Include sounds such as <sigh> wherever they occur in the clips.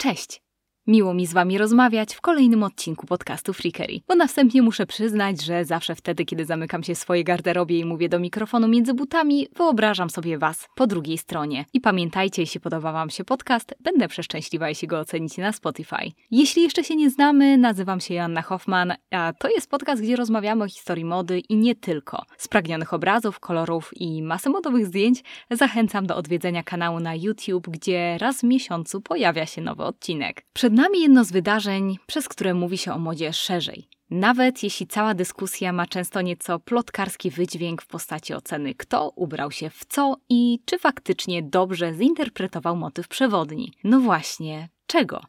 Cześć! Miło mi z Wami rozmawiać w kolejnym odcinku podcastu Freakery. Bo następnie muszę przyznać, że zawsze wtedy, kiedy zamykam się w swojej garderobie i mówię do mikrofonu między butami, wyobrażam sobie Was po drugiej stronie. I pamiętajcie, jeśli podoba Wam się podcast, będę przeszczęśliwa, jeśli go ocenicie na Spotify. Jeśli jeszcze się nie znamy, nazywam się Joanna Hoffman, a to jest podcast, gdzie rozmawiamy o historii mody i nie tylko. Spragnionych obrazów, kolorów i masy modowych zdjęć zachęcam do odwiedzenia kanału na YouTube, gdzie raz w miesiącu pojawia się nowy odcinek. Przed nami jedno z wydarzeń, przez które mówi się o modzie szerzej. Nawet jeśli cała dyskusja ma często nieco plotkarski wydźwięk w postaci oceny, kto ubrał się w co i czy faktycznie dobrze zinterpretował motyw przewodni. No właśnie, czego?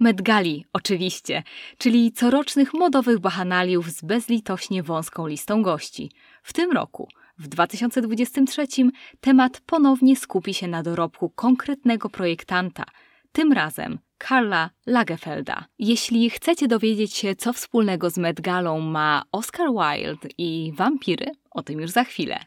Met Gali, oczywiście, czyli corocznych modowych bahanaliów z bezlitośnie wąską listą gości. W tym roku, w 2023, temat ponownie skupi się na dorobku konkretnego projektanta, tym razem Karla Lagerfelda. Jeśli chcecie dowiedzieć się, co wspólnego z Met Galą ma Oscar Wilde i wampiry, o tym już za chwilę.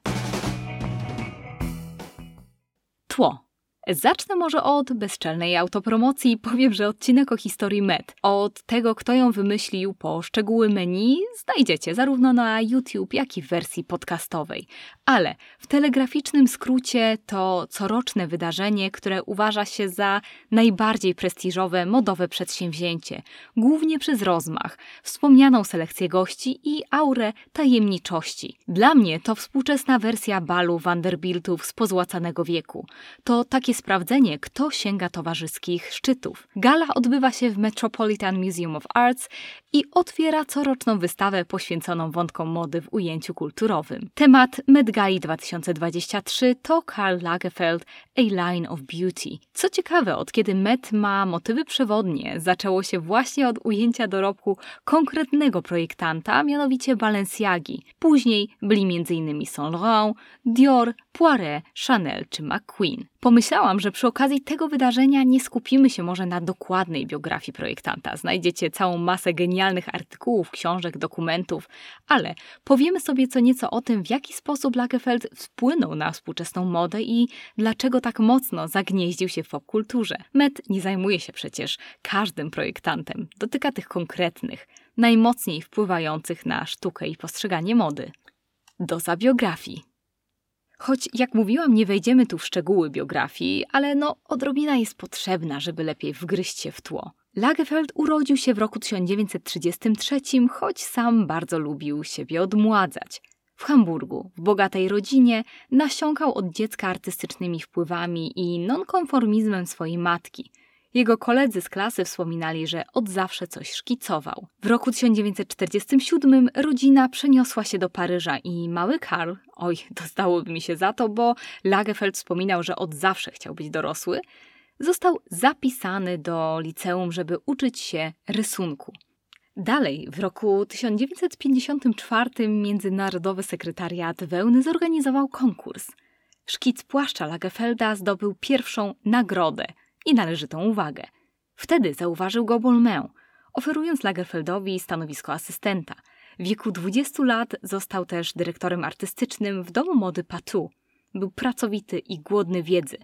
Tło. Zacznę może od bezczelnej autopromocji i <laughs> powiem, że odcinek o historii Met, od tego kto ją wymyślił po szczegóły menu, znajdziecie zarówno na YouTube, jak i w wersji podcastowej. Ale w telegraficznym skrócie to coroczne wydarzenie, które uważa się za najbardziej prestiżowe modowe przedsięwzięcie, głównie przez rozmach, wspomnianą selekcję gości i aurę tajemniczości. Dla mnie to współczesna wersja balu Vanderbiltów z pozłacanego wieku. To takie sprawdzenie, kto sięga towarzyskich szczytów. Gala odbywa się w Metropolitan Museum of Arts i otwiera coroczną wystawę poświęconą wątkom mody w ujęciu kulturowym. Temat Met Gali 2023 to Karl Lagerfeld A Line of Beauty. Co ciekawe, od kiedy Met ma motywy przewodnie, zaczęło się właśnie od ujęcia dorobku konkretnego projektanta, mianowicie Balenciagi. Później byli m.in. Saint Laurent, Dior, Poiret, Chanel czy McQueen. Pomyślałam, że przy okazji tego wydarzenia nie skupimy się może na dokładnej biografii projektanta. Znajdziecie całą masę genialnych artykułów, książek, dokumentów, ale powiemy sobie co nieco o tym, w jaki sposób Lagerfeld wpłynął na współczesną modę i dlaczego tak mocno zagnieździł się w popkulturze. Met nie zajmuje się przecież każdym projektantem, dotyka tych konkretnych, najmocniej wpływających na sztukę i postrzeganie mody. Doza biografii. Choć, jak mówiłam, nie wejdziemy tu w szczegóły biografii, ale no, odrobina jest potrzebna, żeby lepiej wgryźć się w tło. Lagerfeld urodził się w roku 1933, choć sam bardzo lubił siebie odmładzać. W Hamburgu, w bogatej rodzinie, nasiąkał od dziecka artystycznymi wpływami i nonkonformizmem swojej matki – jego koledzy z klasy wspominali, że od zawsze coś szkicował. W roku 1947 rodzina przeniosła się do Paryża i mały Karl, oj, <laughs> dostałoby mi się za to, bo Lagerfeld wspominał, że od zawsze chciał być dorosły, został zapisany do liceum, żeby uczyć się rysunku. Dalej, w roku 1954 Międzynarodowy Sekretariat Wełny zorganizował konkurs. Szkic płaszcza Lagerfelda zdobył pierwszą nagrodę – i należytą uwagę. Wtedy zauważył go Bolmę, oferując Lagerfeldowi stanowisko asystenta. W wieku 20 lat został też dyrektorem artystycznym w domu mody Patu. Był pracowity i głodny wiedzy.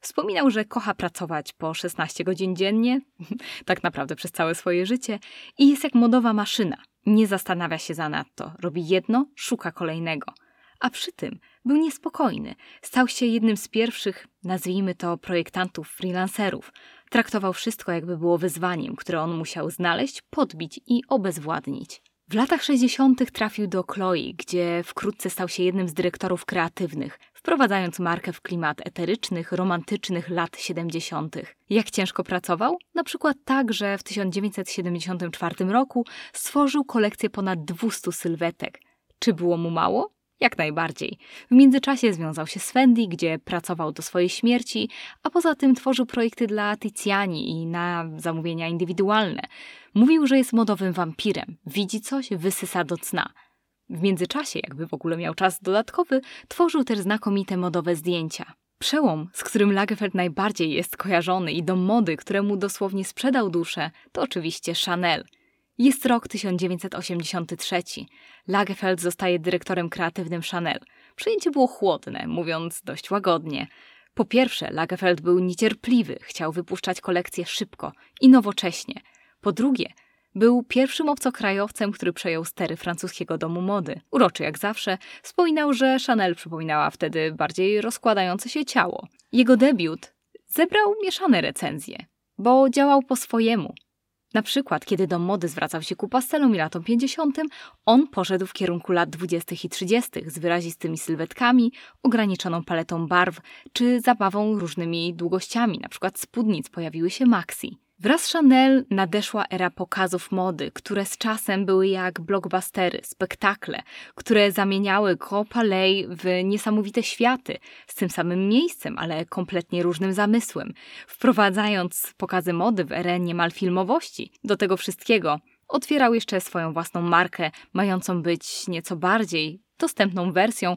Wspominał, że kocha pracować po 16 godzin dziennie, <laughs> tak naprawdę przez całe swoje życie, i jest jak modowa maszyna. Nie zastanawia się zanadto, robi jedno, szuka kolejnego. A przy tym był niespokojny. Stał się jednym z pierwszych, nazwijmy to, projektantów freelancerów. Traktował wszystko, jakby było wyzwaniem, które on musiał znaleźć, podbić i obezwładnić. W latach 60. trafił do Chloe, gdzie wkrótce stał się jednym z dyrektorów kreatywnych, wprowadzając markę w klimat eterycznych, romantycznych lat 70. Jak ciężko pracował? Na przykład tak, że w 1974 roku stworzył kolekcję ponad 200 sylwetek. Czy było mu mało? Jak najbardziej. W międzyczasie związał się z Fendi, gdzie pracował do swojej śmierci, a poza tym tworzył projekty dla Tiziani i na zamówienia indywidualne. Mówił, że jest modowym wampirem. Widzi coś, wysysa do cna. W międzyczasie, jakby w ogóle miał czas dodatkowy, tworzył też znakomite modowe zdjęcia. Przełom, z którym Lagerfeld najbardziej jest kojarzony i do mody, któremu dosłownie sprzedał duszę, to oczywiście Chanel – jest rok 1983. Lagerfeld zostaje dyrektorem kreatywnym Chanel. Przyjęcie było chłodne, mówiąc dość łagodnie. Po pierwsze, Lagerfeld był niecierpliwy, chciał wypuszczać kolekcje szybko i nowocześnie. Po drugie, był pierwszym obcokrajowcem, który przejął stery francuskiego domu mody. Uroczy jak zawsze, wspominał, że Chanel przypominała wtedy bardziej rozkładające się ciało. Jego debiut zebrał mieszane recenzje, bo działał po swojemu. Na przykład, kiedy dom mody zwracał się ku pastelom i latom 50., on poszedł w kierunku lat 20. i 30. z wyrazistymi sylwetkami, ograniczoną paletą barw czy zabawą różnymi długościami, na przykład spódnic pojawiły się maxi. Wraz z Chanel nadeszła era pokazów mody, które z czasem były jak blockbustery, spektakle, które zamieniały Grand Palais w niesamowite światy, z tym samym miejscem, ale kompletnie różnym zamysłem, wprowadzając pokazy mody w erę niemal filmowości. Do tego wszystkiego otwierał jeszcze swoją własną markę, mającą być nieco bardziej dostępną wersją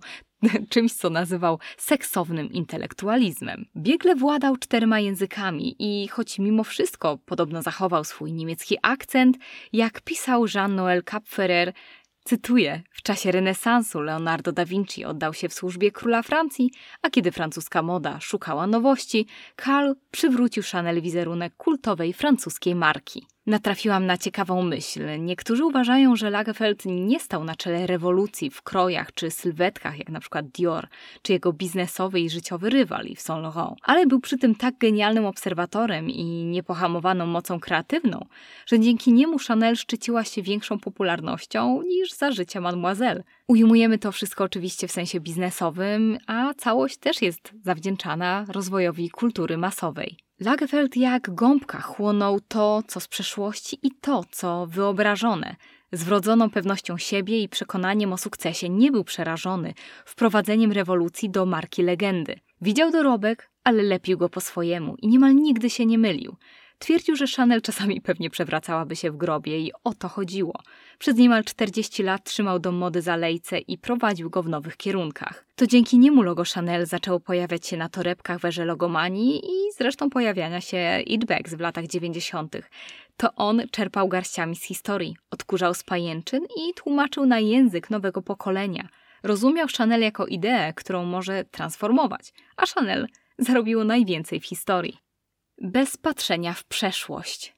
<laughs> czymś, co nazywał seksownym intelektualizmem. Biegle władał czterema językami i choć mimo wszystko podobno zachował swój niemiecki akcent, jak pisał Jean-Noël Kapferer, Cytuję: W czasie renesansu Leonardo da Vinci oddał się w służbie króla Francji, a kiedy francuska moda szukała nowości, Karl przywrócił Chanel wizerunek kultowej francuskiej marki. Natrafiłam na ciekawą myśl. Niektórzy uważają, że Lagerfeld nie stał na czele rewolucji w krojach czy sylwetkach, jak na przykład Dior, czy jego biznesowy i życiowy rywal Yves Saint Laurent, ale był przy tym tak genialnym obserwatorem i niepohamowaną mocą kreatywną, że dzięki niemu Chanel szczyciła się większą popularnością niż za życia Mademoiselle. Ujmujemy to wszystko oczywiście w sensie biznesowym, a całość też jest zawdzięczana rozwojowi kultury masowej. Lagerfeld jak gąbka chłonął to, co z przeszłości i to, co wyobrażone. Z wrodzoną pewnością siebie i przekonaniem o sukcesie nie był przerażony wprowadzeniem rewolucji do marki legendy. Widział dorobek, ale lepił go po swojemu i niemal nigdy się nie mylił. Twierdził, że Chanel czasami pewnie przewracałaby się w grobie i o to chodziło. Przez niemal 40 lat trzymał dom mody za lejce i prowadził go w nowych kierunkach. To dzięki niemu logo Chanel zaczęło pojawiać się na torebkach w erze logomanii i zresztą pojawiania się Bags w latach 90. To on czerpał garściami z historii, odkurzał z pajęczyn i tłumaczył na język nowego pokolenia. Rozumiał Chanel jako ideę, którą może transformować, a Chanel zarobiło najwięcej w historii bez patrzenia w przeszłość.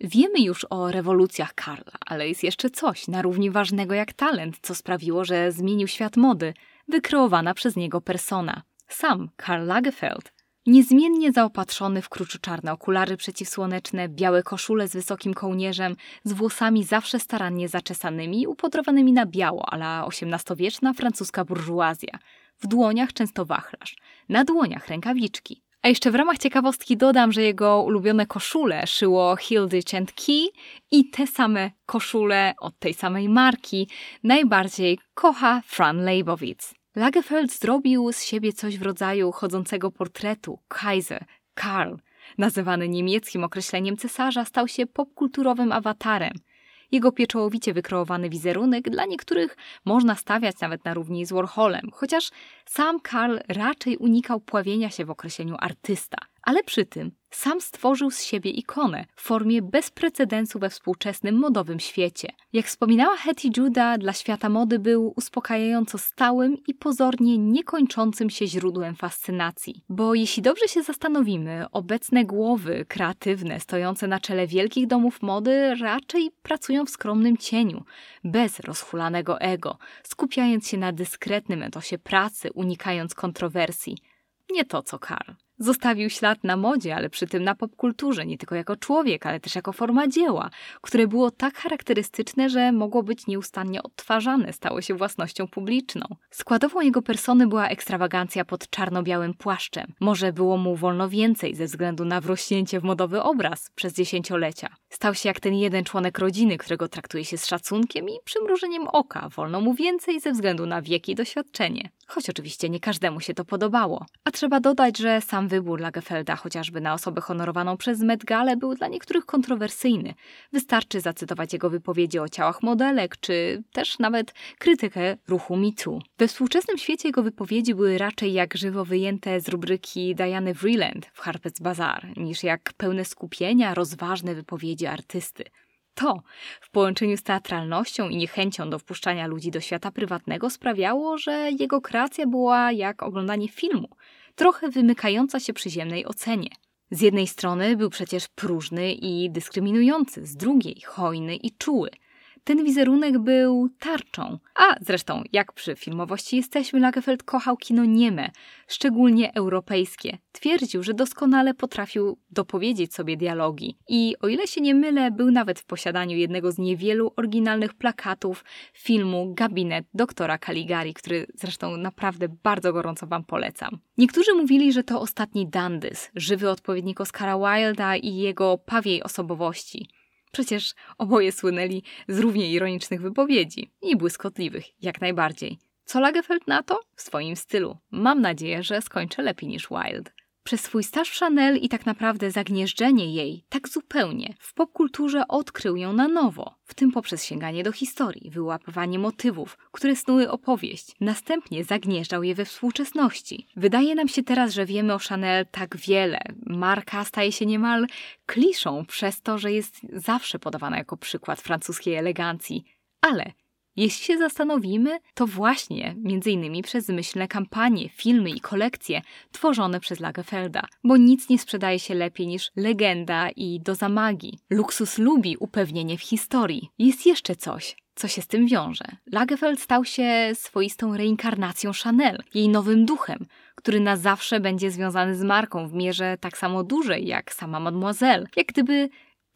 Wiemy już o rewolucjach Karla, ale jest jeszcze coś na równi ważnego jak talent, co sprawiło, że zmienił świat mody, wykreowana przez niego persona. Sam Karl Lagerfeld, niezmiennie zaopatrzony w kruczo-czarne okulary przeciwsłoneczne, białe koszule z wysokim kołnierzem, z włosami zawsze starannie zaczesanymi i upodrowanymi na biało, ala XVIII-wieczna francuska burżuazja. W dłoniach często wachlarz, na dłoniach rękawiczki. A jeszcze w ramach ciekawostki dodam, że jego ulubione koszule szyło Hilditch and Key i te same koszule od tej samej marki najbardziej kocha Fran Leibowitz. Lagerfeld zrobił z siebie coś w rodzaju chodzącego portretu Kaiser, Karl. Nazywany niemieckim określeniem cesarza, stał się popkulturowym awatarem – jego pieczołowicie wykreowany wizerunek dla niektórych można stawiać nawet na równi z Warholem, chociaż sam Karl raczej unikał pławienia się w określeniu artysta, ale przy tym sam stworzył z siebie ikonę w formie bez precedensu we współczesnym modowym świecie. Jak wspominała Hetty Judah, dla świata mody był uspokajająco stałym i pozornie niekończącym się źródłem fascynacji. Bo jeśli dobrze się zastanowimy, obecne głowy kreatywne stojące na czele wielkich domów mody raczej pracują w skromnym cieniu, bez rozhulanego ego, skupiając się na dyskretnym etosie pracy, unikając kontrowersji. Nie to co Karl. Zostawił ślad na modzie, ale przy tym na popkulturze, nie tylko jako człowiek, ale też jako forma dzieła, które było tak charakterystyczne, że mogło być nieustannie odtwarzane, stało się własnością publiczną. Składową jego persony była ekstrawagancja pod czarno-białym płaszczem. Może było mu wolno więcej ze względu na wrośnięcie w modowy obraz przez dziesięciolecia. Stał się jak ten jeden członek rodziny, którego traktuje się z szacunkiem i przymrużeniem oka. Wolno mu więcej ze względu na wiek i doświadczenie. Choć oczywiście nie każdemu się to podobało. A trzeba dodać, że sam wybór Lagerfelda chociażby na osobę honorowaną przez Met Gale był dla niektórych kontrowersyjny. Wystarczy zacytować jego wypowiedzi o ciałach modelek, czy też nawet krytykę ruchu MeToo. We współczesnym świecie jego wypowiedzi były raczej jak żywo wyjęte z rubryki Diany Vreeland w Harper's Bazaar, niż jak pełne skupienia, rozważne wypowiedzi artysty. To, w połączeniu z teatralnością i niechęcią do wpuszczania ludzi do świata prywatnego, sprawiało, że jego kreacja była jak oglądanie filmu trochę wymykająca się przyziemnej ocenie. Z jednej strony był przecież próżny i dyskryminujący, z drugiej hojny i czuły – ten wizerunek był tarczą. A zresztą, jak przy filmowości jesteśmy, Lagerfeld kochał kino nieme, szczególnie europejskie. Twierdził, że doskonale potrafił dopowiedzieć sobie dialogi. I o ile się nie mylę, był nawet w posiadaniu jednego z niewielu oryginalnych plakatów filmu Gabinet doktora Caligari, który zresztą naprawdę bardzo gorąco Wam polecam. Niektórzy mówili, że to ostatni Dandys, żywy odpowiednik Oscara Wilda i jego pawiej osobowości. Przecież oboje słynęli z równie ironicznych wypowiedzi i błyskotliwych, jak najbardziej. Co Lagerfeld na to? W swoim stylu. Mam nadzieję, że skończę lepiej niż Wilde. Przez swój staż w Chanel i tak naprawdę zagnieżdżenie jej tak zupełnie w popkulturze odkrył ją na nowo, w tym poprzez sięganie do historii, wyłapywanie motywów, które snuły opowieść. Następnie zagnieżdżał je we współczesności. Wydaje nam się teraz, że wiemy o Chanel tak wiele. Marka staje się niemal kliszą przez to, że jest zawsze podawana jako przykład francuskiej elegancji. Ale jeśli się zastanowimy, to właśnie między innymi przez zmyślne kampanie, filmy i kolekcje tworzone przez Lagerfelda, bo nic nie sprzedaje się lepiej niż legenda i doza magii. Luksus lubi upewnienie w historii. Jest jeszcze coś, co się z tym wiąże. Lagerfeld stał się swoistą reinkarnacją Chanel, jej nowym duchem, który na zawsze będzie związany z marką w mierze tak samo dużej jak sama Mademoiselle, jak gdyby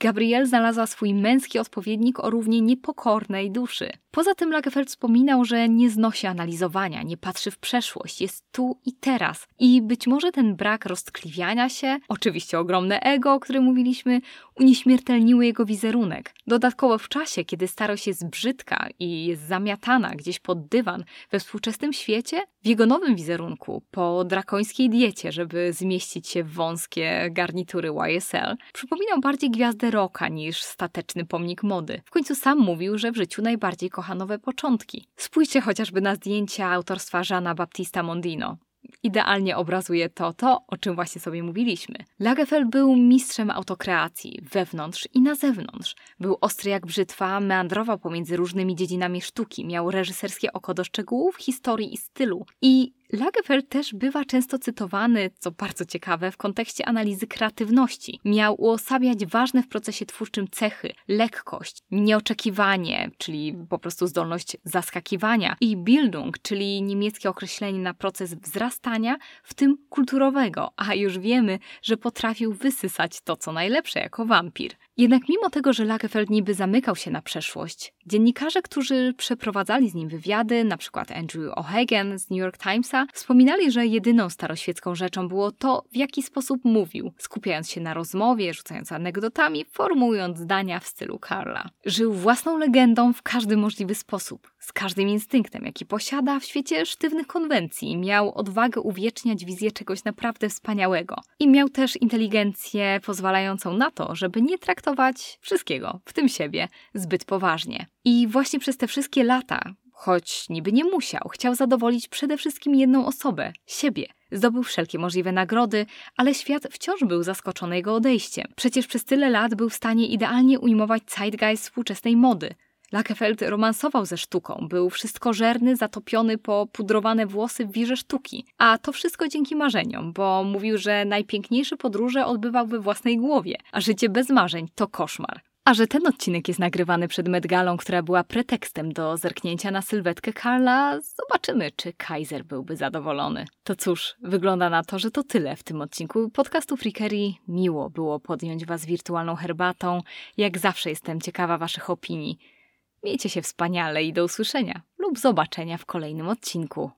Gabrielle znalazła swój męski odpowiednik o równie niepokornej duszy. Poza tym Lagerfeld wspominał, że nie znosi analizowania, nie patrzy w przeszłość, jest tu i teraz. I być może ten brak roztkliwiania się, oczywiście ogromne ego, o którym mówiliśmy, unieśmiertelniły jego wizerunek. Dodatkowo w czasie, kiedy się jest brzydka i jest zamiatana gdzieś pod dywan we współczesnym świecie, w jego nowym wizerunku, po drakońskiej diecie, żeby zmieścić się w wąskie garnitury YSL, przypominał bardziej gwiazdę rocka niż stateczny pomnik mody. W końcu sam mówił, że w życiu najbardziej kocha nowe początki. Spójrzcie chociażby na zdjęcia autorstwa Żana Baptista Mondino. Idealnie obrazuje to to, o czym właśnie sobie mówiliśmy. Lagerfeld był mistrzem autokreacji, wewnątrz i na zewnątrz. Był ostry jak brzytwa, meandrował pomiędzy różnymi dziedzinami sztuki, miał reżyserskie oko do szczegółów, historii i stylu. I Lagerfeld też bywa często cytowany, co bardzo ciekawe, w kontekście analizy kreatywności. Miał uosabiać ważne w procesie twórczym cechy, lekkość, nieoczekiwanie, czyli po prostu zdolność zaskakiwania i Bildung, czyli niemieckie określenie na proces wzrastania, w tym kulturowego, a już wiemy, że potrafił wysysać to, co najlepsze jako wampir. Jednak mimo tego, że Lagerfeld niby zamykał się na przeszłość, dziennikarze, którzy przeprowadzali z nim wywiady, np. Andrew O'Hagan z New York Timesa, wspominali, że jedyną staroświecką rzeczą było to, w jaki sposób mówił, skupiając się na rozmowie, rzucając anegdotami, formułując zdania w stylu Karla. Żył własną legendą w każdy możliwy sposób, z każdym instynktem, jaki posiada w świecie sztywnych konwencji. Miał odwagę uwieczniać wizję czegoś naprawdę wspaniałego. I miał też inteligencję pozwalającą na to, żeby nie traktować traktować wszystkiego, w tym siebie, zbyt poważnie. I właśnie przez te wszystkie lata, choć niby nie musiał, chciał zadowolić przede wszystkim jedną osobę siebie. Zdobył wszelkie możliwe nagrody, ale świat wciąż był zaskoczony jego odejściem. Przecież przez tyle lat był w stanie idealnie ujmować zeitgeist współczesnej mody. Lagerfeld romansował ze sztuką, był wszystkożerny, zatopiony po pudrowane włosy w wirze sztuki. A to wszystko dzięki marzeniom, bo mówił, że najpiękniejsze podróże odbywał we własnej głowie, a życie bez marzeń to koszmar. A że ten odcinek jest nagrywany przed Medgalą, która była pretekstem do zerknięcia na sylwetkę Karla, zobaczymy, czy Kaiser byłby zadowolony. To cóż, wygląda na to, że to tyle w tym odcinku podcastu Freakery. Miło było podjąć Was wirtualną herbatą. Jak zawsze jestem ciekawa Waszych opinii. Miejcie się wspaniale i do usłyszenia lub zobaczenia w kolejnym odcinku.